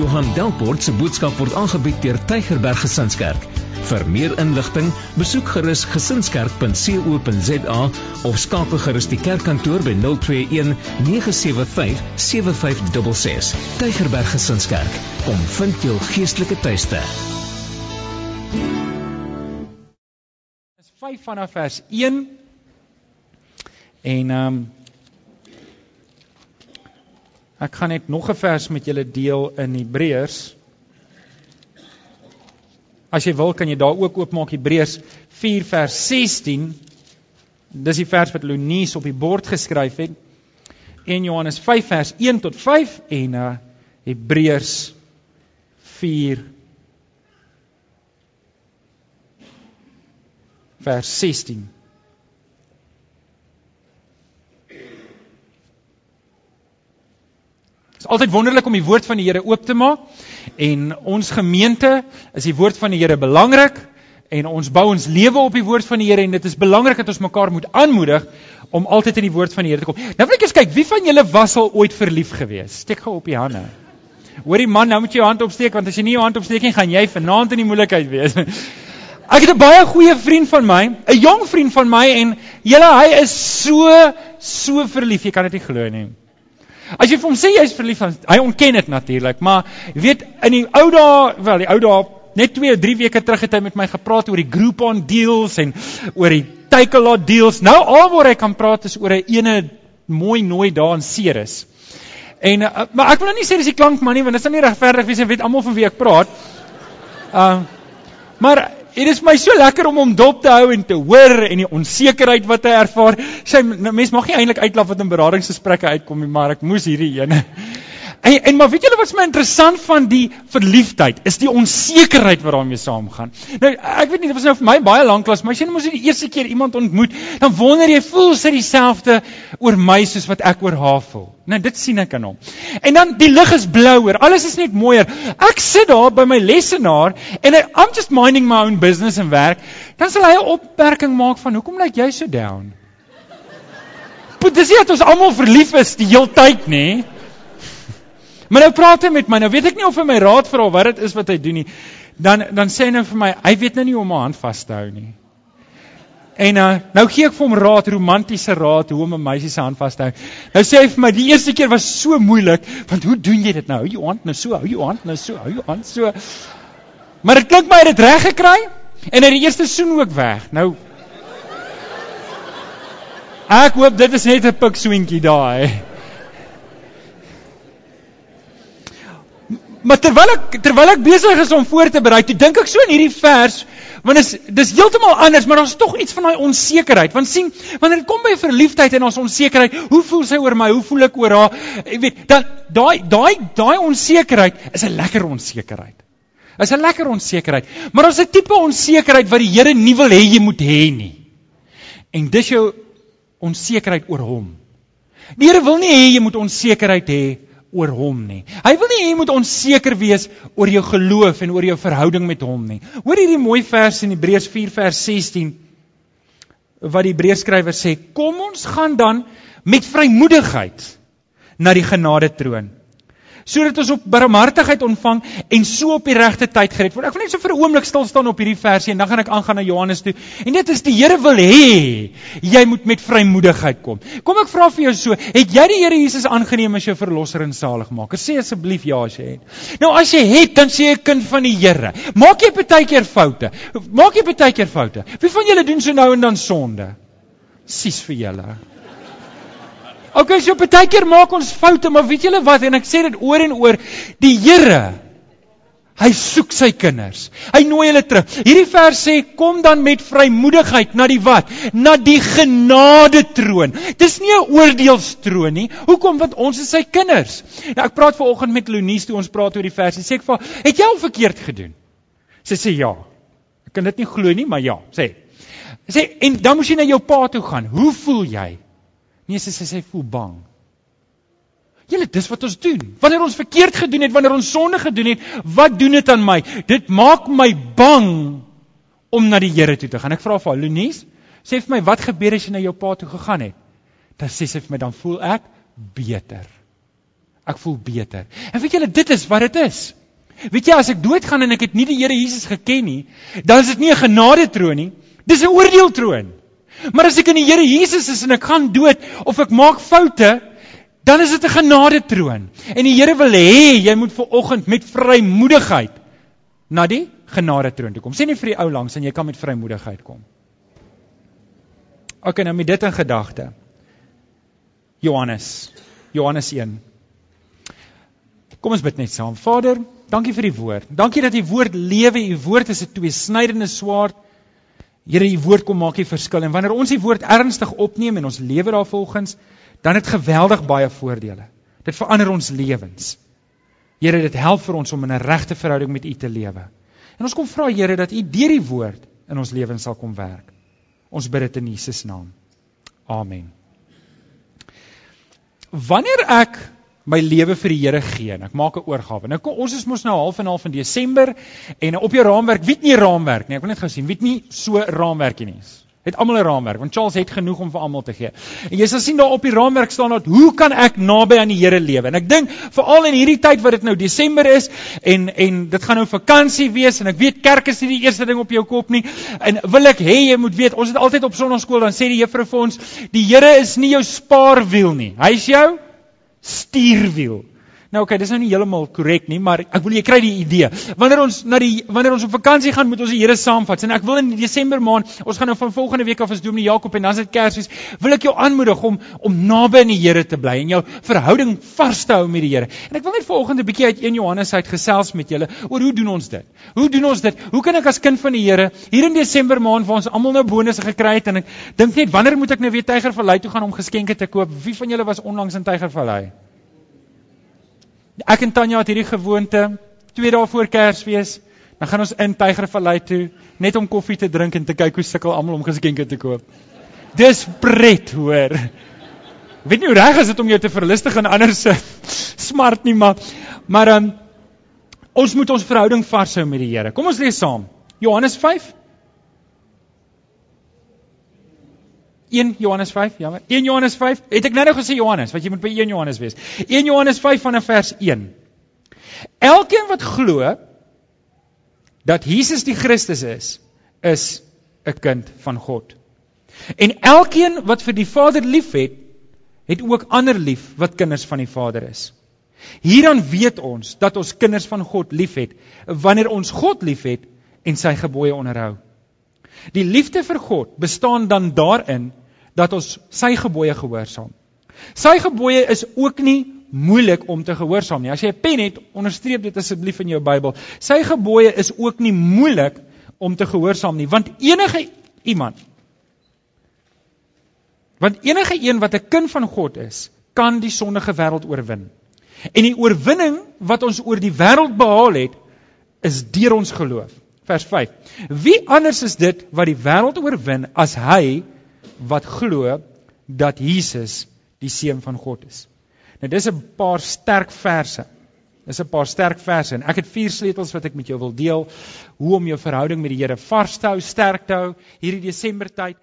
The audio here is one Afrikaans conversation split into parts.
Johan Delport se boodskap word aangebied deur Tygerberg Gesinskerk. Vir meer inligting, besoek gerus gesinskerk.co.za of skakel gerus die kerkkantoor by 021 975 7566. Tygerberg Gesinskerk, kom vind jou geestelike tuiste. Is 5 vanaf vers 1 en ehm um, Ek gaan net nog 'n vers met julle deel in Hebreërs. As jy wil, kan jy daar ook oopmaak Hebreërs 4 vers 16. Dis die vers wat Lonies op die bord geskryf het. En Johannes 5 vers 1 tot 5 en uh Hebreërs 4 vers 16. Dit is altyd wonderlik om die woord van die Here oop te maak. En ons gemeente is die woord van die Here belangrik en ons bou ons lewe op die woord van die Here en dit is belangrik dat ons mekaar moet aanmoedig om altyd in die woord van die Here te kom. Nou wil ek eens kyk, wie van julle was al ooit verlief gewees? Steek gou op die hande. Hoorie man, nou moet jy jou hand opsteek want as jy nie jou hand opsteek nie, gaan jy vanaand in die moeilikheid wees. Ek het 'n baie goeie vriend van my, 'n jong vriend van my en julle hy is so so verlief, jy kan dit nie glo nie. As jy vir hom sê jy's verlief, hy ontken dit natuurlik, maar jy weet in die ou dae, wel die ou dae, net 2 of 3 weke terug het hy met my gepraat oor die Groupon deals en oor die Takealot deals. Nou alwaar hy kan praat is oor 'n ene mooi nooi daar in Ceres. En uh, maar ek wil nou nie sê dis die klankman nie want dit is nou nie regverdig wie se weet almal van wie ek praat. Uh maar Dit is my so lekker om hom dop te hou en te hoor en die onsekerheid wat hy ervaar. Sy nou, mens mag nie eintlik uitlaat wat in beradingsgesprekke uitkom nie, maar ek moes hierdie ene. En en maar weet julle wat vir my interessant van die verliefdheid is die onsekerheid wat daarmee saamgaan. Nou ek weet nie dit was nou vir my baie lank klas, maar as jy nou mos die eerste keer iemand ontmoet, dan wonder jy voel sy dieselfde oor my soos wat ek oor haar voel. Nou dit sien ek aan hom. En dan die lig is blouer, alles is net mooier. Ek sit daar by my lesenaar en I, I'm just minding my own business en werk. Dan sal hy 'n opmerking maak van hoekom lyk jy so down? But dis nie dat ons almal verlief is die hele tyd nie. Maar nou praat hy met my. Nou weet ek nie of hy my raad vra wat dit is wat hy doen nie. Dan dan sê hy nou vir my, hy weet nou nie hoe om my hand vas te hou nie. En uh, nou gee ek vir hom raad, romantiese raad hoe om 'n meisie se hand vas te hou. Nou sê hy vir my, die eerste keer was so moeilik, want hoe doen jy dit nou? Hou jou hand nou so, hou jou hand nou so, hou jou hand so. Maar dit klink my hy het dit reg gekry en hy die eerste soen ook weg. Nou Ek hoop dit is net 'n pik swentjie daai. Maar terwyl ek terwyl ek besig is om voor te berei, toe dink ek so in hierdie vers, want is dis heeltemal anders, maar daar's tog iets van daai onsekerheid. Want sien, wanneer dit kom by verliefdheid en ons onsekerheid, hoe voel sy oor my? Hoe voel ek oor haar? Jy weet, dan daai daai daai onsekerheid is 'n lekker onsekerheid. Is 'n lekker onsekerheid. Maar het 'n tipe onsekerheid wat die Here nie wil hê jy moet hê nie. En dis jou onsekerheid oor hom. Die Here wil nie hê jy moet onsekerheid hê oor hom nie. Hy wil nie hê jy moet onseker wees oor jou geloof en oor jou verhouding met hom nie. Hoor hierdie mooi vers in Hebreërs 4 vers 16 wat die Hebreërskrywer sê: "Kom ons gaan dan met vrymoedigheid na die genade troon." Sodat ons op barmhartigheid ontvang en so op die regte tyd gered word. Ek wil net so vir 'n oomblik stil staan op hierdie versie en dan gaan ek aangaan na Johannes toe. En dit is die Here wil hê jy moet met vrymoedigheid kom. Kom ek vra vir jou so, het jy die Here Jesus aangeneem as jou verlosser en saligmaker? Sê asseblief ja as jy het. Nou as jy het, dan sê jy 'n kind van die Here. Maak jy baie keer foute? Maak jy baie keer foute? Wie van julle doen so nou en dan sonde? Sis vir julle. Okay, so baie keer maak ons foute, maar weet julle wat? En ek sê dit oor en oor, die Here Hy soek sy kinders. Hy nooi hulle terug. Hierdie vers sê kom dan met vrymoedigheid na die wat? Na die genade troon. Dis nie 'n oordeelstroon nie. Hoekom? Want ons is sy kinders. Nou ek praat vanoggend met Lonies toe ons praat oor die vers. Sy sê ek vir het jy al verkeerd gedoen? Sy sê ja. Ek kan dit nie glo nie, maar ja, sê. Sy sê en dan moes jy na jou pa toe gaan. Hoe voel jy? Nee, sy sê sy voel bang. Julle, dis wat ons doen. Wanneer ons verkeerd gedoen het, wanneer ons sonde gedoen het, wat doen dit aan my? Dit maak my bang om na die Here toe te gaan. Ek vra vir Lonies, sê vir my wat gebeur as jy na jou pa toe gegaan het? Dan sê sy vir my dan voel ek beter. Ek voel beter. En weet julle, dit is wat dit is. Weet jy as ek doodgaan en ek het nie die Here Jesus geken nie, dan is dit nie 'n genadetroon nie, dis 'n oordeeltroon. Maar as ek in die Here Jesus is en ek gaan dood of ek maak foute, dan is dit 'n genadetroon. En die Here wil hê jy moet ver oggend met vrymoedigheid na die genadetroon toe kom. Sê nie vir die ou langs en jy kan met vrymoedigheid kom. OK, nou met dit in gedagte. Johannes. Johannes 1. Kom ons bid net saam. Vader, dankie vir die woord. Dankie dat u woord lewe, u woord is 'n tweesnydende swaard. Here, u woord kom maak die verskil en wanneer ons die woord ernstig opneem en ons lewe daarvolgens, dan het geweldig baie voordele. Dit verander ons lewens. Here, dit help vir ons om in 'n regte verhouding met u te lewe. En ons kom vra Here dat u deur die woord in ons lewens sal kom werk. Ons bid dit in Jesus naam. Amen. Wanneer ek my lewe vir die Here gee en ek maak 'n oorgawe. Nou kom ons is mos nou half en half in Desember en op jou raamwerk, weet nie raamwerk nie. Ek wil net gou sien, weet nie so raamwerkie nie. Het almal 'n raamwerk want Charles het genoeg om vir almal te gee. En jy sal sien daar op die raamwerk staan dat hoe kan ek naby aan die Here lewe? En ek dink veral in hierdie tyd wat dit nou Desember is en en dit gaan nou vakansie wees en ek weet kerk is nie die eerste ding op jou kop nie. En wil ek hê jy moet weet, ons het altyd op sonnaarskool dan sê die juffrou vir ons, die Here is nie jou spaarwiel nie. Hy is jou stierwiel Nou okay, dis nou nie heeltemal korrek nie, maar ek wil jy kry die idee. Wanneer ons na die wanneer ons op vakansie gaan, moet ons die Here saamvat. En ek wil in Desember maand, ons gaan nou van volgende week af as Dominee Jakob en dan is dit Kersfees, wil ek jou aanmoedig om om naby aan die Here te bly en jou verhouding vas te hou met die Here. En ek wil net volgende bietjie uit 1 Johannes uit gesels met julle oor hoe doen ons dit? Hoe doen ons dit? Hoe kan ek as kind van die Here hier in Desember maand waar ons almal nou bonusse gekry het en ek dink net wanneer moet ek nou weer Tygervallei toe gaan om geskenke te koop? Wie van julle was onlangs in Tygervallei? Ek en Tanya het hierdie gewoonte twee dae voor Kersfees, dan gaan ons in Tygervallei toe net om koffie te drink en te kyk hoe sukkel almal om geskenke te koop. Dis pret, hoor. Weet nie hoe reg is dit om jou te verlustig en ander se smart nie, maar maar um, ons moet ons verhouding vashou met die Here. Kom ons lees saam. Johannes 5 1 Johannes 5, jammer. 1 Johannes 5. Het ek nou nou gesê Johannes, wat jy moet by 1 Johannes wees. 1 Johannes 5 vanaf vers 1. Elkeen wat glo dat Jesus die Christus is, is 'n kind van God. En elkeen wat vir die Vader liefhet, het ook ander lief wat kinders van die Vader is. Hieraan weet ons dat ons kinders van God liefhet wanneer ons God liefhet en sy gebooie onderhou. Die liefde vir God bestaan dan daarin dat ons sy gebooie gehoorsaam. Sy gebooie is ook nie moeilik om te gehoorsaam nie. As jy 'n pen het, onderstreep dit asseblief in jou Bybel. Sy gebooie is ook nie moeilik om te gehoorsaam nie, want enige iemand want enige een wat 'n kind van God is, kan die sondige wêreld oorwin. En die oorwinning wat ons oor die wêreld behaal het, is deur ons geloof. Vers 5. Wie anders is dit wat die wêreld oorwin as hy wat glo dat Jesus die seun van God is. Nou dis 'n paar sterk verse. Dis 'n paar sterk verse en ek het vier sleutels wat ek met jou wil deel hoe om jou verhouding met die Here vars te hou, sterk te hou hierdie Desember tyd.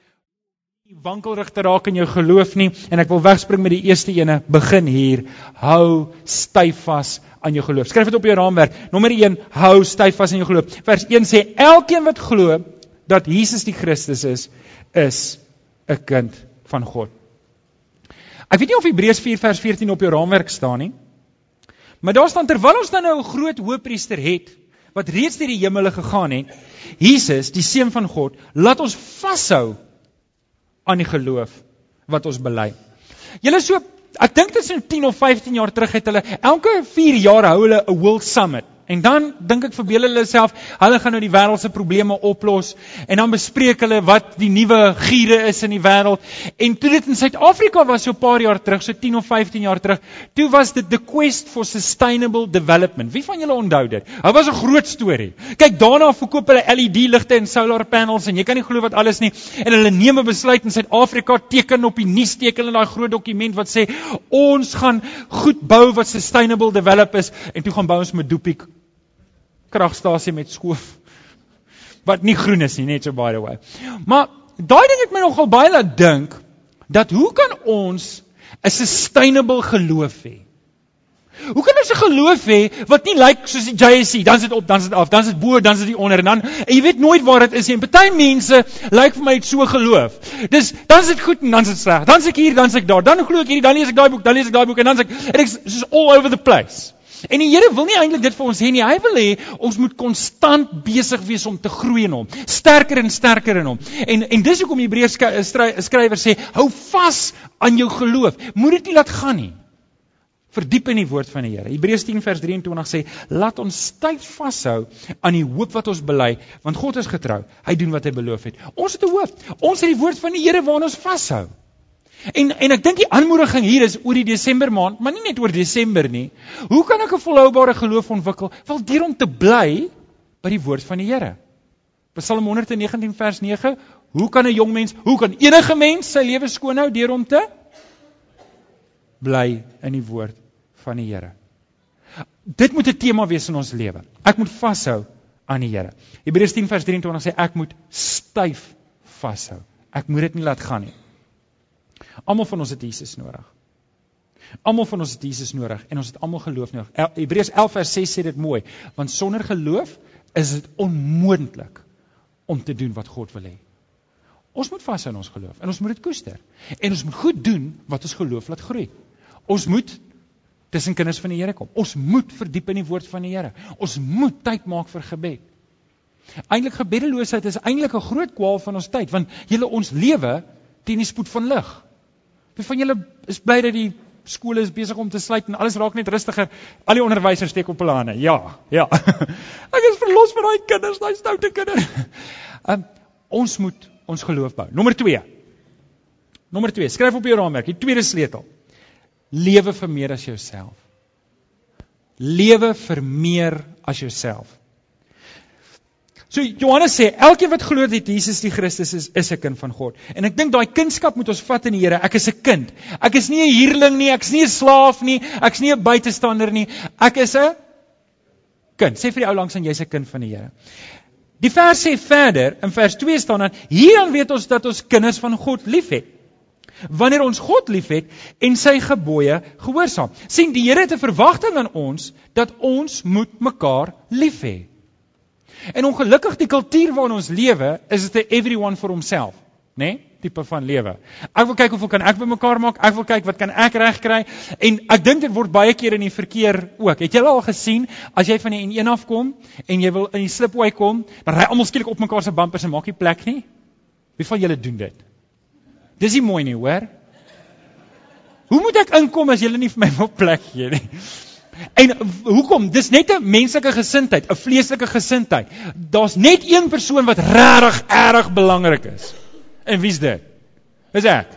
Nie wankelrig te raak in jou geloof nie en ek wil wegspring met die eerste ene. Begin hier. Hou styf vas aan jou geloof. Skryf dit op jou raamwerk. Nommer 1, hou styf vas aan jou geloof. Vers 1 sê elkeen wat glo dat Jesus die Christus is, is 'n kind van God. Ek weet nie of Hebreërs 4 vers 14 op jou raamwerk staan nie. Maar daar staan terwyl ons dan nou 'n groot hoëpriester het wat reeds deur die hemele gegaan het, Jesus, die seun van God, laat ons vashou aan die geloof wat ons bely. Julle so, ek dink dit is so 10 of 15 jaar terug het hulle elke 4 jaar hou hulle 'n World Summit. En dan dink ek verbeel hulle self, hulle gaan nou die wêreld se probleme oplos en dan bespreek hulle wat die nuwe giere is in die wêreld. En toe dit in Suid-Afrika was so 'n paar jaar terug, so 10 of 15 jaar terug, toe was dit the quest for sustainable development. Wie van julle onthou dit? Dit was 'n groot storie. Kyk, daarna verkoop hulle LED ligte en solar panels en jy kan nie glo wat alles nie. En hulle neem 'n besluit in Suid-Afrika, teken op die nuus teken hulle daai groot dokument wat sê ons gaan goed bou wat sustainable develop is en toe gaan bou ons met Dopiek kragstasie met skoof wat nie groen is nie net so by the way. Maar daai ding het my nogal baie laat dink dat hoe kan ons 'n sustainable geloof hê? Hoe kan ons 'n geloof hê wat nie lyk like soos die JSC, dan sit op, dan sit af, dan sit bo, dan sit die onder en dan en jy weet nooit waar dit is nie. En party mense lyk like vir my so geloof. Dis dan sit goed en dan sit sleg. Dan sit ek hier, dan sit ek daar. Dan glo ek hierdie, dan lees ek daai boek, dan lees ek daai boek en dan sit ek en ek soos all over the place. En die Here wil nie eintlik dit vir ons hê nie. Hy wil hê ons moet konstant besig wees om te groei in hom, sterker en sterker in hom. En en dis hoekom Hebreërs skrywer sê, hou vas aan jou geloof. Moed dit nie laat gaan nie verdiep in die woord van die Here. Hebreërs 10 vers 23 sê: "Laat ons styf vashou aan die hoop wat ons bely, want God is getrou. Hy doen wat hy beloof het." Ons het 'n hoop. Ons het die woord van die Here waaraan ons vashou. En en ek dink die aanmoediging hier is oor die Desember maand, maar nie net oor Desember nie. Hoe kan ek 'n volhoubare geloof ontwikkel? Wel deur om te bly by die woord van die Here. Psalm 119 vers 9: Hoe kan 'n jong mens, hoe kan enige mens sy lewe skoon hou deur om te bly in die woord van die Here. Dit moet 'n tema wees in ons lewe. Ek moet vashou aan die Here. Hebreërs 10 vers 23 sê ek moet styf vashou. Ek moet dit nie laat gaan nie. Almal van ons het Jesus nodig. Almal van ons het Jesus nodig en ons het almal geloof nodig. Hebreërs 11 vers 6 sê dit mooi, want sonder geloof is dit onmoontlik om te doen wat God wil hê. Ons moet vashou aan ons geloof en ons moet dit koester. En ons moet goed doen wat ons geloof laat groei. Ons moet tussen kinders van die Here kom. Ons moet verdiep in die woord van die Here. Ons moet tyd maak vir gebed. Eintlik gebeddeloosheid is eintlik 'n groot kwaal van ons tyd want julle ons lewe teen die spoed van lig. Wie van julle is bly dat die skole is besig om te sluit en alles raak net rustiger. Al die onderwysers steek op hulle hande. Ja, ja. Ek is verlos van daai kinders, daai stoute kinders. Um, ons moet ons geloof bou. Nommer 2. Nommer 2. Skryf op jou raamwerk, die tweede sleutel lewe vir meer as jouself. Lewe vir meer as jouself. So Johannes sê elkeen wat glo dat Jesus die Christus is, is 'n kind van God. En ek dink daai kindskap moet ons vat in die Here. Ek is 'n kind. Ek is nie 'n huurling nie, ek's nie 'n slaaf nie, ek's nie 'n buitestander nie. Ek is 'n kind. Sê vir die ou langs aan jy's 'n kind van die Here. Die vers sê verder in vers 2 staan dan: "Hieraan weet ons dat ons kinders van God liefhet." wanneer ons God liefhet en sy gebooie gehoorsaam. sien die Here het 'n verwagting aan ons dat ons moet mekaar lief hê. En ongelukkig die kultuur waarin ons lewe is dit 'n everyone for himself, né? Nee? tipe van lewe. Ek wil kyk hoeveel kan ek bymekaar maak? Ek wil kyk wat kan ek regkry? En ek dink dit word baie keer in die verkeer ook. Het julle al gesien as jy van die N1 af kom en jy wil in die slipway kom, dan ry almal skielik op mekaar se bumpers en maak nie plek nie? Wie van julle doen dit? Dis nie mooi nie, hoor? Hoe moet ek inkom as julle nie vir my wil plek gee nie? En hoekom? Dis net 'n menslike gesindheid, 'n vleeslike gesindheid. Daar's net een persoon wat regtig erg belangrik is. En wie's dit? Dis ek.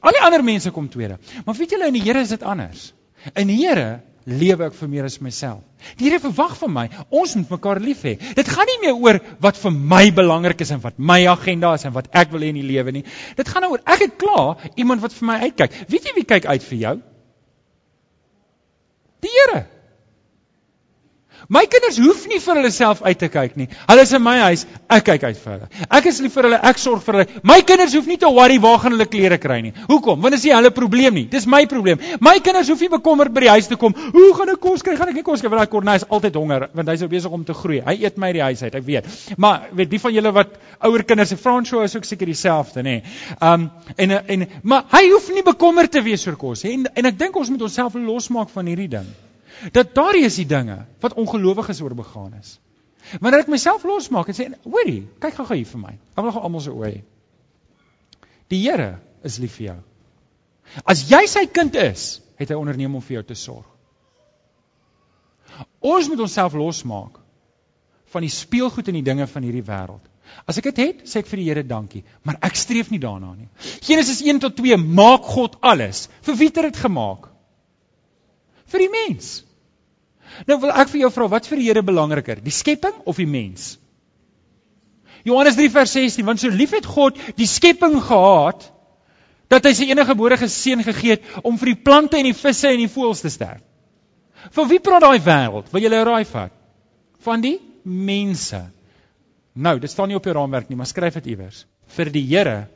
Al die ander mense kom tweede. Maar weet julle in die Here is dit anders. In die Here lewe ek vir meer as myself. Die Here verwag van my, ons moet mekaar lief hê. Dit gaan nie meer oor wat vir my belangrik is en wat my agenda is en wat ek wil hê in die lewe nie. Dit gaan oor ek het klaar iemand wat vir my uitkyk. Weet jy wie kyk uit vir jou? Die Here. My kinders hoef nie vir hulle self uit te kyk nie. Hulle is in my huis, ek kyk uit vir hulle. Ek is lief vir hulle, ek sorg vir hulle. My kinders hoef nie te worry waar gaan hulle klere kry nie. Hoekom? Want dit is nie hulle probleem nie. Dis my probleem. My kinders hoef nie bekommerd by die huis te kom. Hoe gaan ek kos kry? Gaan ek nie kos kry want daai Cornelis is altyd honger want hy's besig om te groei. Hy eet my uit die huis uit, ek weet. Maar weet die van julle wat ouer kinders, se François is ook seker dieselfde, nê. Um en en maar hy hoef nie bekommerd te wees oor kos nie. En en ek dink ons moet onsself losmaak van hierdie ding. Dat daar is die dinge wat ongelowiges oor begaan is. Wanneer ek myself losmaak en sê, "Hoorie, kyk gou-gou hier vir my." Dan wil ek almal se oë hê. Die Here is lief vir jou. As jy sy kind is, het hy onderneem om vir jou te sorg. Ons moet onsself losmaak van die speelgoed en die dinge van hierdie wêreld. As ek dit het, sê ek vir die Here dankie, maar ek streef nie daarna nie. Genesis 1 tot 2 maak God alles. Vir wie het dit gemaak? Vir die mens. Nou wil ek vir jou vra, wat vir die Here belangriker, die skepping of die mens? Johannes 3 vers 16, want so lief het God die skepping gehad dat hy sy enige gebore seun gegee het om vir die plante en die visse en die voëls te sterf. Vir wie praat daai wêreld? Wil jy raai vat? Van die mense. Nou, dit staan nie op jou raamwerk nie, maar skryf dit iewers. Vir die Here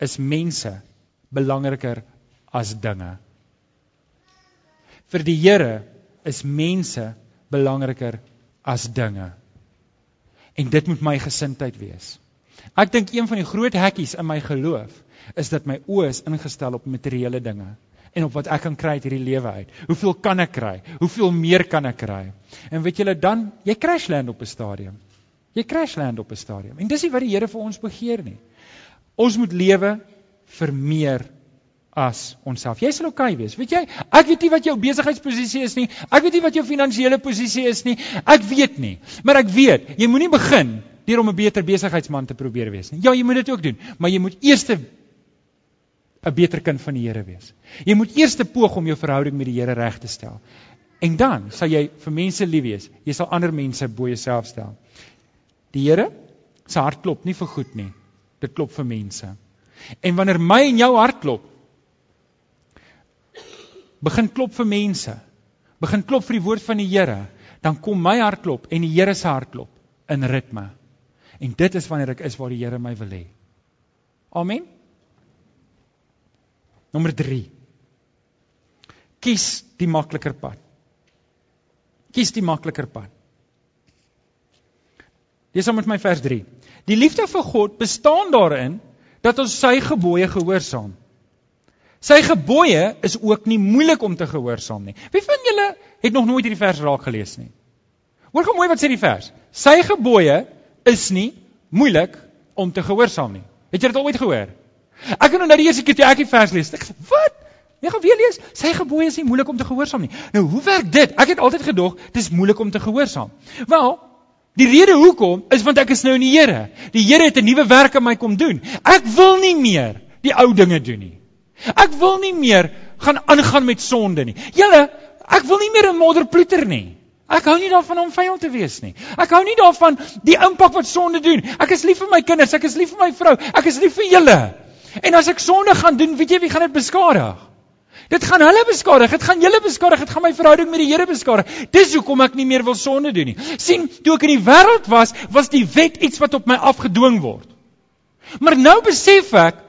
is mense belangriker as dinge. Vir die Here is mense belangriker as dinge. En dit moet my gesindheid wees. Ek dink een van die groot hekkies in my geloof is dat my oë is ingestel op materiële dinge en op wat ek kan kry uit hierdie lewe uit. Hoeveel kan ek kry? Hoeveel meer kan ek kry? En weet julle dan, jy crash land op 'n stadium. Jy crash land op 'n stadium. En dis nie wat die Here vir ons begeer nie. Ons moet lewe vir meer as onsself. Jy sal oukei okay wees. Weet jy, ek weet nie wat jou besigheidsposisie is nie. Ek weet nie wat jou finansiële posisie is nie. Ek weet nie. Maar ek weet, jy moenie begin deur om 'n beter besigheidsman te probeer wees nie. Ja, jy moet dit ook doen, maar jy moet eers 'n beter kind van die Here wees. Jy moet eers poog om jou verhouding met die Here reg te stel. En dan sal jy vir mense lief wees. Jy sal ander mense bo jouself stel. Die Here se hart klop nie vir goed nie. Dit klop vir mense. En wanneer my en jou hart klop, begin klop vir mense, begin klop vir die woord van die Here, dan kom my hart klop en die Here se hart klop in ritme. En dit is wanneer ek is waar die Here my wil hê. Amen. Nommer 3. Kies die makliker pad. Kies die makliker pad. Lees saam met my vers 3. Die liefde vir God bestaan daarin dat ons sy gebooie gehoorsaam. Sy gebooie is ook nie moeilik om te gehoorsaam nie. Wie van julle het nog nooit hierdie vers raak gelees nie? Hoor gou mooi wat sê die vers. Sy gebooie is nie moeilik om te gehoorsaam nie. Het jy dit al ooit gehoor? Ek het nou die eerste keer toe ek die vers lees, ek sê, "Wat? Jy gaan weer lees. Sy gebooie is nie moeilik om te gehoorsaam nie." Nou, hoe werk dit? Ek het altyd gedog dis moeilik om te gehoorsaam. Wel, die rede hoekom is want ek is nou in die Here. Die Here het 'n nuwe werk in my kom doen. Ek wil nie meer die ou dinge doen nie. Ek wil nie meer gaan aangaan met sonde nie. Julle, ek wil nie meer 'n modderploeter nie. Ek hou nie daarvan om vyand te wees nie. Ek hou nie daarvan die impak wat sonde doen. Ek is lief vir my kinders, ek is lief vir my vrou, ek is lief vir julle. En as ek sonde gaan doen, weet jy wie gaan dit beskadig? Dit gaan hulle beskadig, dit gaan julle beskadig, dit gaan my verhouding met die Here beskadig. Dis hoekom ek nie meer wil sonde doen nie. sien, toe ek in die wêreld was, was die wet iets wat op my afgedwing word. Maar nou besef ek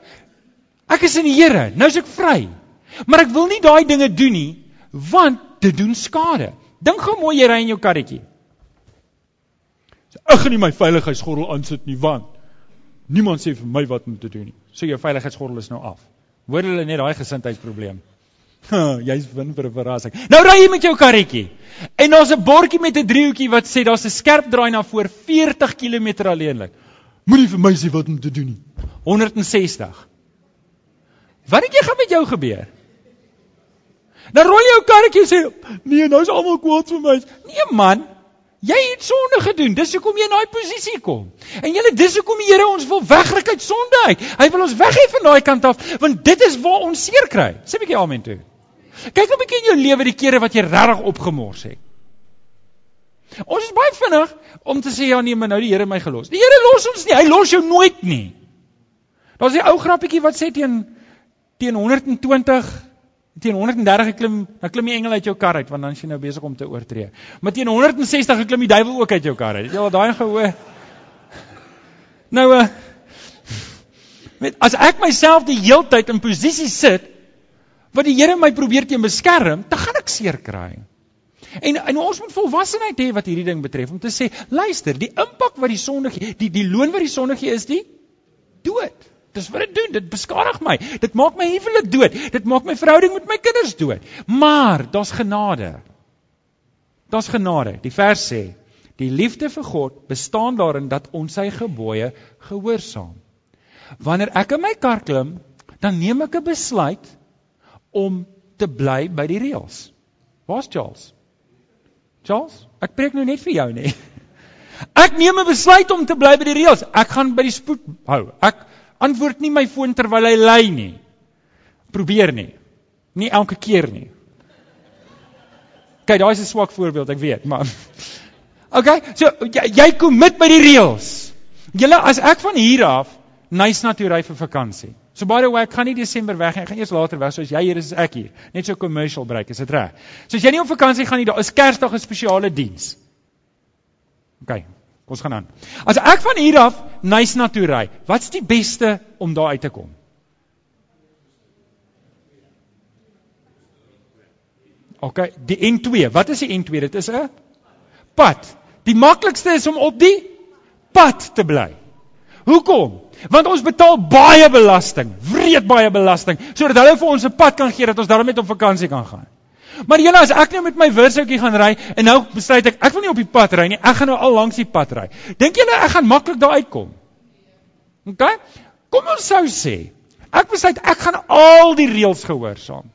Ek is in die Here, nou is ek vry. Maar ek wil nie daai dinge doen nie, want dit doen skade. Dink gou mooi jy ry in jou karretjie. Ek gaan nie my veiligheidsgordel aansit nie, want niemand sê vir my wat om te doen nie. So jou veiligheidsgordel is nou af. Hoor hulle net daai gesindheidsprobleem. Jy's win vir 'n verrassing. Nou ry jy met jou karretjie. En daar's 'n bordjie met 'n driehoekie wat sê daar's 'n skerp draai na voor 40 km alleenlik. Moenie vir my sê wat om te doen nie. 160. Wat het jy gaan met jou gebeur? Dan rol jy jou karretjie sê, "Nee, nou is almal kwaad vir my." Nee man, jy het sonde gedoen. Dis hoekom jy in daai posisie kom. En julle dis hoekom die Here ons wil wegryk uit sonde uit. Hy wil ons weghê van daai kant af, want dit is waar ons seer kry. Sê 'n bietjie amen toe. Kyk 'n bietjie in jou lewe die kere wat jy regtig opgemors het. Ons is baie vinnig om te sê ja nee, maar nou die Here my gelos. Die Here los ons nie. Hy los jou nooit nie. Daar's 'n ou grappietjie wat sê teen teen 120 teen 130 klim, dan klim die engel uit jou kar uit want dan is jy nou besig om te oortree. Maar teen 160 klim die duiwel ook uit jou kar uit. Het jy al daai gehoor? Nou uh met as ek myself die heeltyd in posisie sit wat die Here my probeer teen beskerm, dan gaan ek seer kry. En en ons moet volwassenheid hê wat hierdie ding betref om te sê, luister, die impak wat die sonde gee, die die loon wat die sonde gee is die dood. Dis wat dit doen. Dit beskadig my. Dit maak my huwelik dood. Dit maak my verhouding met my kinders dood. Maar daar's genade. Daar's genade. Die vers sê: "Die liefde vir God bestaan daarin dat ons sy gebooie gehoorsaam." Wanneer ek in my kar klim, dan neem ek 'n besluit om te bly by die reëls. Waar's Charles? Charles, ek preek nou net vir jou nê. Ek neem 'n besluit om te bly by die reëls. Ek gaan by die spoed hou. Ek antwoord nie my foon terwyl hy lê nie. Probeer nie. Nie elke keer nie. Kyk, daai is 'n swak voorbeeld, ek weet, maar Okay, so jy, jy kom met by die reëls. Julle as ek van hier af nice na toe ry vir vakansie. So by the way, ek gaan nie Desember weg nie, ek gaan eers later weg, soos jy hier is, is ek hier. Net so commercial break, is dit reg? So as jy nie op vakansie gaan nie, daar is Kersdag 'n spesiale diens. Okay, Ons gaan aan. As ek van hier af nice na toe ry, wat's die beste om daar uit te kom? OK, die N2. Wat is die N2? Dit is 'n pad. Die maklikste is om op die pad te bly. Hoekom? Want ons betaal baie belasting, wreed baie belasting, sodat hulle vir ons 'n pad kan gee dat ons daarmee op vakansie kan gaan. Maar julle as ek nou met my wirsoutjie gaan ry en nou besluit ek ek wil nie op die pad ry nie, ek gaan nou al langs die pad ry. Dink julle ek gaan maklik daar uitkom? OK? Kom ons sou sê, ek besluit ek gaan al die reëls gehoorsaam.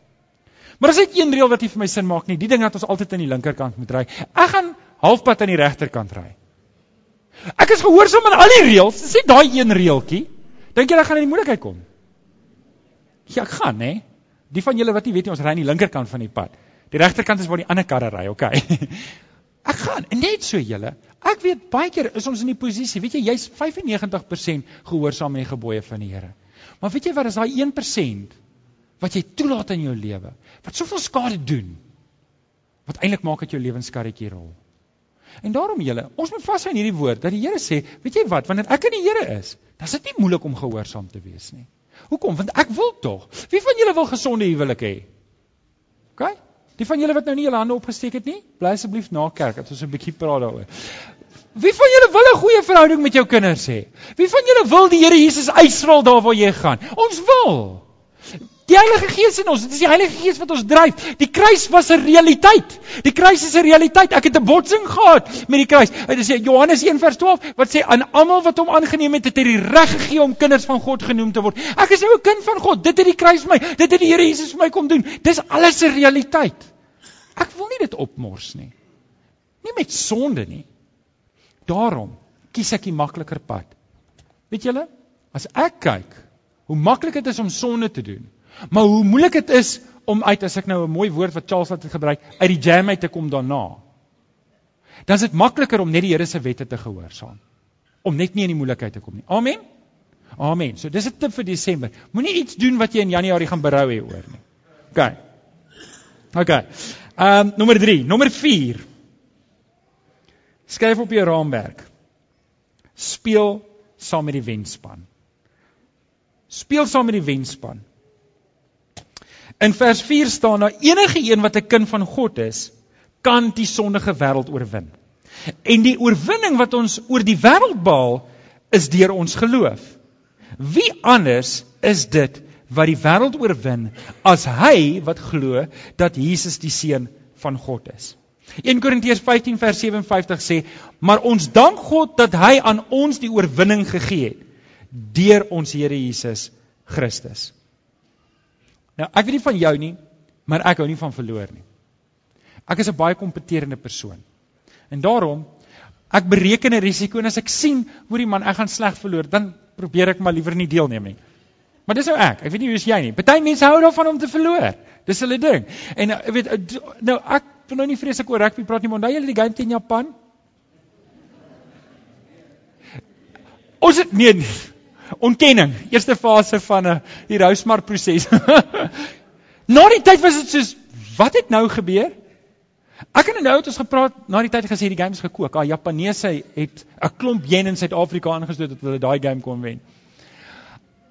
Maar as ek een reël wat nie vir my sin maak nie, die ding dat ons altyd aan die linkerkant moet ry. Ek gaan halfpad aan die regterkant ry. Ek is gehoorsaam aan al die reëls. Dis nie daai een reeltjie. Dink jy ek gaan in die moeilikheid kom? Ja, ek gaan, hè. Die van julle wat nie weet nie, ons ry aan die linkerkant van die pad. Die regterkant is waar die ander karre ry, okay. Ek gaan net so julle. Ek weet baie keer is ons in die posisie, weet jy, jy's 95% gehoorsaam aan die gebooie van die Here. Maar weet jy wat is daai 1% wat jy toelaat in jou lewe? Wat soveel skade doen? Wat eintlik maak dat jou lewenskarretjie rol? En daarom julle, ons moet vashou in hierdie woord dat die Here sê, weet jy wat, wanneer ek in die Here is, dan is dit nie moeilik om gehoorsaam te wees nie. Hoekom? Want ek wil tog. Wie van julle wil gesonde huwelik hê? OK? Die van julle wat nou nie julle hande opgesteek het nie, bly asseblief na kerk dat ons 'n bietjie praat daaroor. Wie van julle wil 'n goeie verhouding met jou kinders hê? Wie van julle wil die Here Jesus uitstraal daar waar jy gaan? Ons wil. Die Heilige Gees in ons, dit is die Heilige Gees wat ons dryf. Die kruis was 'n realiteit. Die kruis is 'n realiteit. Ek het 'n botsing gehad met die kruis. Dit is Johannes 1:12 wat sê aan almal wat hom aangeneem het, het hy die reg gegee om kinders van God genoem te word. Ek is nou 'n kind van God. Dit het die kruis vir my, dit het die Here Jesus vir my kom doen. Dis alles 'n realiteit. Ek wil nie dit opmors nie. Nie met sonde nie. Daarom kies ek die makliker pad. Weet julle, as ek kyk hoe maklik dit is om sonde te doen, Maar hoe moeilik dit is om uit as ek nou 'n mooi woord wat Charles het gebruik, uit die jam uit te kom daarna. Dan is dit makliker om net die Here se wette te gehoorsaam. Om net nie in die moeilikheid te kom nie. Amen. Amen. So dis 'n tip vir Desember. Moenie iets doen wat jy in Januarie gaan berou hê oor nie. OK. OK. Ehm um, nommer 3, nommer 4. Skryf op jou raamwerk. Speel saam met die wenspan. Speel saam met die wenspan. In vers 4 staan daar enige een wat 'n kind van God is, kan die sondige wêreld oorwin. En die oorwinning wat ons oor die wêreld behaal, is deur ons geloof. Wie anders is dit wat die wêreld oorwin as hy wat glo dat Jesus die seun van God is? 1 Korintiërs 15 vers 57 sê: "Maar ons dank God dat hy aan ons die oorwinning gegee het deur ons Here Jesus Christus." Nou, ek weet nie van jou nie, maar ek hou nie van verloor nie. Ek is 'n baie kompeterende persoon. En daarom ek bereken 'n risiko en as ek sien hoe die man ek gaan sleg verloor, dan probeer ek maar liewer nie deelneem nie. Maar dis nou ek. Ek weet nie hoe is jy nie. Party mense hou daarvan om te verloor. Dis hulle ding. En ek weet nou ek wil nou nie vreeslik oor rugby praat nie, maar onthou julle die game teen Japan? Ons het nee, nee ontkenning, eerste fase van 'n uh, die Rousmar proses. na die tyd was dit soos wat het nou gebeur? Ek en nou het ons gepraat na die tyd gesê die game is gekook. Ah Japaneese het 'n klomp yen in Suid-Afrika aangestoot dat hulle daai game kon wen.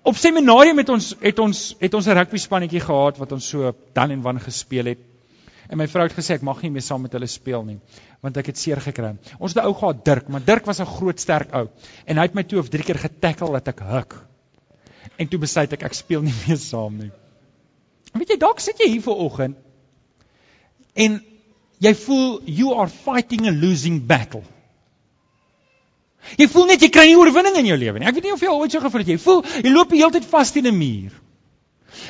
Op seminarium het ons het ons het ons 'n rugby spannetjie gehad wat ons so dan en wan gespeel het. En my vrou het gesê ek mag nie meer saam met hulle speel nie, want ek het seer gekry. Ons het 'n ou gehad Dirk, maar Dirk was 'n groot sterk ou en hy het my toe of 3 keer getackle dat ek huk. En toe besluit ek ek speel nie meer saam nie. Weet jy, dalk sit jy hier voor oggend en jy voel you are fighting a losing battle. Jy voel net jy kry nie oorwinning in jou lewe nie. Ek weet nie of jy al ooit so gevoel het jy voel jy loop die hele tyd vas teen 'n muur.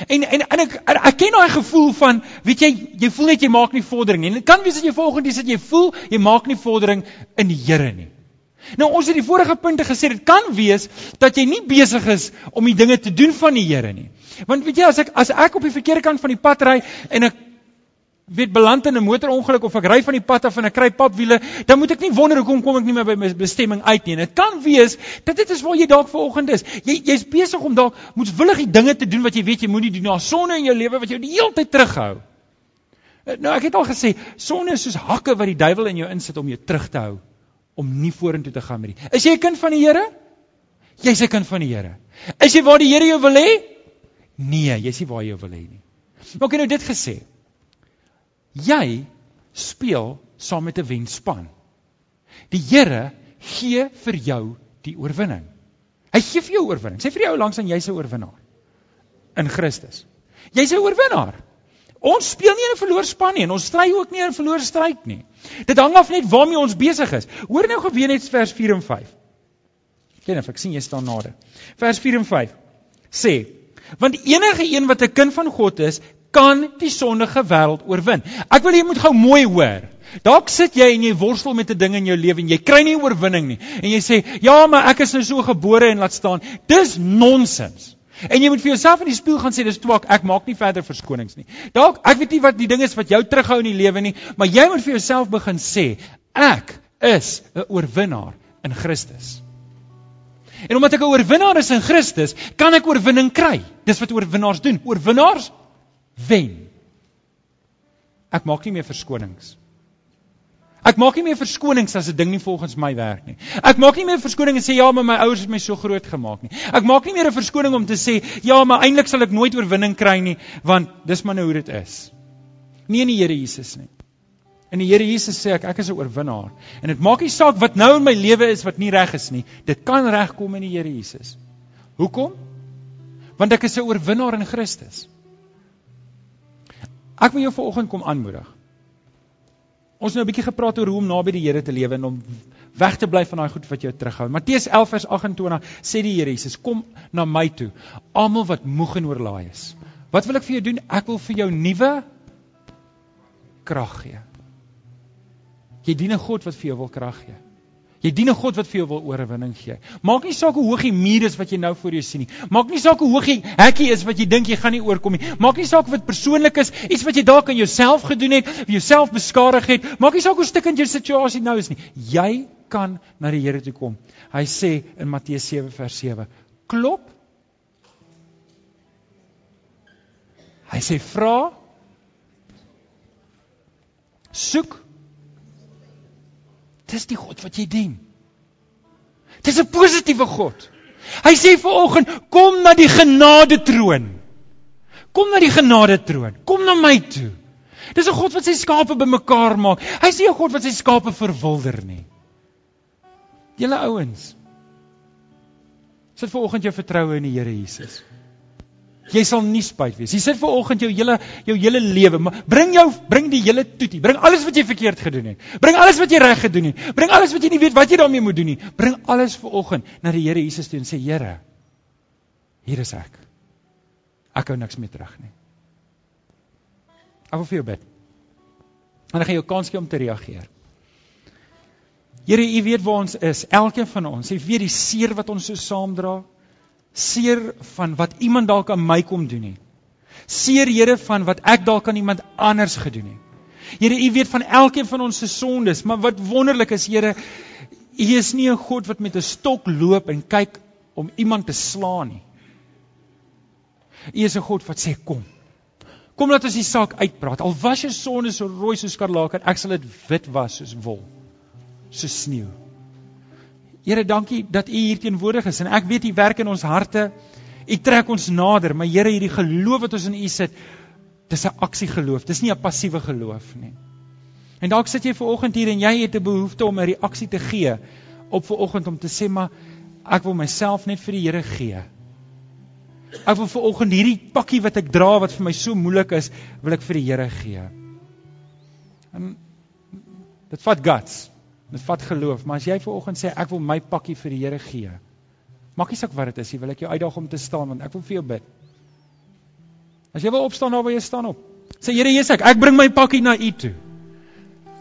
En en en ek ek ken daai gevoel van weet jy jy voel net jy maak nie vordering nie. En dit kan wees dat jy volgende dis dat jy voel jy maak nie vordering in die Here nie. Nou ons het die vorige punte gesê dit kan wees dat jy nie besig is om die dinge te doen van die Here nie. Want weet jy as ek as ek op die verkeerde kant van die pad ry en ek weet beland in 'n motorongeluk of ek ry van die pad af en ek kry papwiele, dan moet ek nie wonder hoekom kom ek nie meer by my bestemming uit nie. Dit kan wees dat dit is waar jy dalk vanoggend is. Jy jy's besig om dalk moetswillig die dinge te doen wat jy weet jy moenie doen. Daar's sonde in jou lewe wat jou die hele tyd terughou. Eh, nou ek het al gesê, sonde is soos hakke wat die duiwel in jou insit om jou terug te hou om nie vorentoe te gaan met die. Is jy 'n kind van die Here? Jy's 'n kind van die Here. Is jy waar die Here jou wil hê? Nee, jy's nie waar jy wil hê nie. Maar het nou dit gesê. Jy speel saam met 'n wenspan. Die Here gee vir jou die oorwinning. Hy gee vir jou oorwinning. Sê vir jou langs aan jy's 'n oorwinnaar in Christus. Jy's 'n oorwinnaar. Ons speel nie in 'n verloor-span nie en ons stry ook nie in 'n verloor-stryd nie. Dit hang af net waarmee ons besig is. Hoor nou geweet net vers 4 en 5. Ken of ek sien jy staan nader. Vers 4 en 5 sê: Want enige een wat 'n kind van God is, kan die sondige wêreld oorwin. Ek wil jy moet gou mooi hoor. Dalk sit jy en jy worstel met 'n ding in jou lewe en jy kry nie oorwinning nie. En jy sê, "Ja, maar ek is nou so gebore en laat staan." Dis nonsens. En jy moet vir jouself in die spieël gaan sê, "Dis twak, ek maak nie verder verskonings nie." Dalk, ek weet nie wat die ding is wat jou terughou in die lewe nie, maar jy moet vir jouself begin sê, "Ek is 'n oorwinnaar in Christus." En omdat ek 'n oorwinnaar is in Christus, kan ek oorwinning kry. Dis wat oorwinnaars doen. Oorwinnaars wen. Ek maak nie meer verskonings. Ek maak nie meer verskonings as 'n ding nie volgens my werk nie. Ek maak nie meer verskoning en sê ja, maar my ouers het my so groot gemaak nie. Ek maak nie meer 'n verskoning om te sê ja, maar eintlik sal ek nooit oorwinning kry nie, want dis maar nou hoe dit is. Nie in die Here Jesus nie. In die Here Jesus sê ek ek is 'n oorwinnaar. En dit maak nie saak wat nou in my lewe is wat nie reg is nie. Dit kan regkom in die Here Jesus. Hoekom? Want ek is 'n oorwinnaar in Christus. Ek wil jou vanoggend kom aanmoedig. Ons het nou 'n bietjie gepraat oor hoe om naby die Here te lewe en om weg te bly van daai goed wat jou terughou. Matteus 11 vers 28 sê die Here Jesus: "Kom na my toe, almal wat moeg en oorlaai is." Wat wil ek vir jou doen? Ek wil vir jou nuwe krag gee. Jy dien 'n God wat vir jou wil krag gee. Jy dien 'n God wat vir jou wil oorwinning gee. Maak nie saak hoe hoog die muur is wat jy nou voor jou sien nie. Maak nie saak hoe hoog die hekkie is wat jy dink jy gaan nie oorkom nie. Maak nie saak wat persoonlik is, iets wat jy dalk aan jouself gedoen het, of jouself beskadig het. Maak nie saak hoe stikkend jou situasie nou is nie. Jy kan na die Here toe kom. Hy sê in Matteus 7 vers 7: Klop. Hy sê vra. Soek Dis die God wat jy dien. Dis 'n positiewe God. Hy sê vanoggend, kom na die genade troon. Kom na die genade troon. Kom na my toe. Dis 'n God wat sy skape bymekaar maak. Hy sê 'n God wat sy skape verwilder nie. Julle ouens. Sit vanoggend jou vertroue in die Here Jesus. Jy sal nie spyt wees. Jy sit ver oggend jou hele jou hele lewe, bring jou bring die hele toetie. Bring alles wat jy verkeerd gedoen het. Bring alles wat jy reg gedoen het. Bring alles wat jy nie weet wat jy daarmee moet doen nie. Bring alles ver oggend na die Here Jesus toe en sê Here, hier is ek. Ek hou niks meer terug nie. Ek wil vir jou bid. En dan gaan jy 'n kans gee om te reageer. Here, U weet waar ons is. Elkeen van ons, U weet die seer wat ons so saamdra seer van wat iemand dalk aan my kom doen nie. Seer Here van wat ek dalk aan iemand anders gedoen het. Here, U weet van elkeen van ons se sondes, maar wat wonderlik is, Here, U is nie 'n God wat met 'n stok loop en kyk om iemand te slaan nie. U is 'n God wat sê kom. Kom laat ons die saak uitpraat. Al was jou sonde so rooi soos skarlaken, ek sal dit wit was soos wol, soos sneeu. Here, dankie dat U hier teenwoordig is en ek weet U werk in ons harte. U trek ons nader, maar Here, hierdie geloof wat ons in U sit, dis 'n aksie geloof. Dis nie 'n passiewe geloof nie. En dalk sit jy ver oggend hier en jy het 'n behoefte om 'n reaksie te gee op ver oggend om te sê maar ek wil myself net vir die Here gee. Ek wil ver oggend hierdie pakkie wat ek dra wat vir my so moeilik is, wil ek vir die Here gee. En dit vat guts. Dit vat geloof, maar as jy ver oggend sê ek wil my pakkie vir die Here gee. Maak nie saak wat dit is, jy wil ek jou uitdaag om te staan want ek wil vir jou bid. As jy wil opstaan daar waar jy staan op. Sê Here Jesus, ek, ek bring my pakkie na U toe.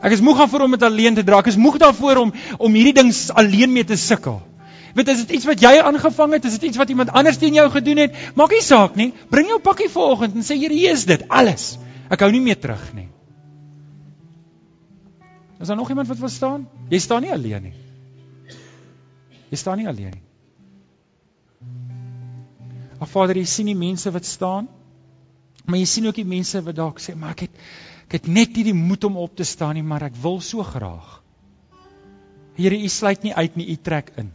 Ek is moeg daarvoor om dit alleen te dra. Ek is moeg daarvoor om om hierdie ding alleen mee te sukkel. Weet as dit iets wat jy aangevang het, is dit iets wat iemand anders teen jou gedoen het, maak nie saak nie. Bring jou pakkie vanoggend en sê Here, hier is dit, alles. Ek hou nie meer terug nie. Is daar nog iemand wat wil staan? Jy staan nie alleen nie. Jy staan nie alleen nie. Ag Vader, jy sien die mense wat staan. Maar jy sien ook die mense wat dalk sê, "Maar ek het ek het net nie die moed om op te staan nie, maar ek wil so graag." Here, U sluit nie uit nie, U trek in.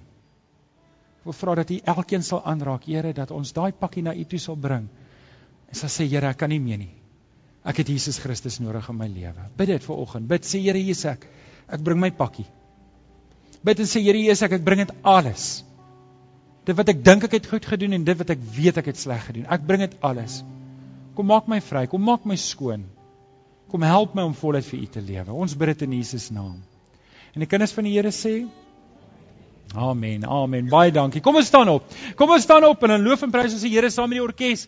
Ek wil vra dat U elkeen sal aanraak, Here, dat ons daai pakkie na U toe sal bring. En sal sê, "Here, ek kan nie meer nie. Ek het Jesus Christus nodig in my lewe. Bid dit vir oggend. Bid sê Here Jesus ek ek bring my pakkie. Bid en sê Here Jesus ek ek bring dit alles. Dit wat ek dink ek het goed gedoen en dit wat ek weet ek het sleg gedoen. Ek bring dit alles. Kom maak my vry, kom maak my skoon. Kom help my om voluit vir U te lewe. Ons bid dit in Jesus naam. En die kinders van die Here sê Amen. Amen. Baie dankie. Kom ons staan op. Kom ons staan op en dan loof en prys ons die Here saam met die orkes.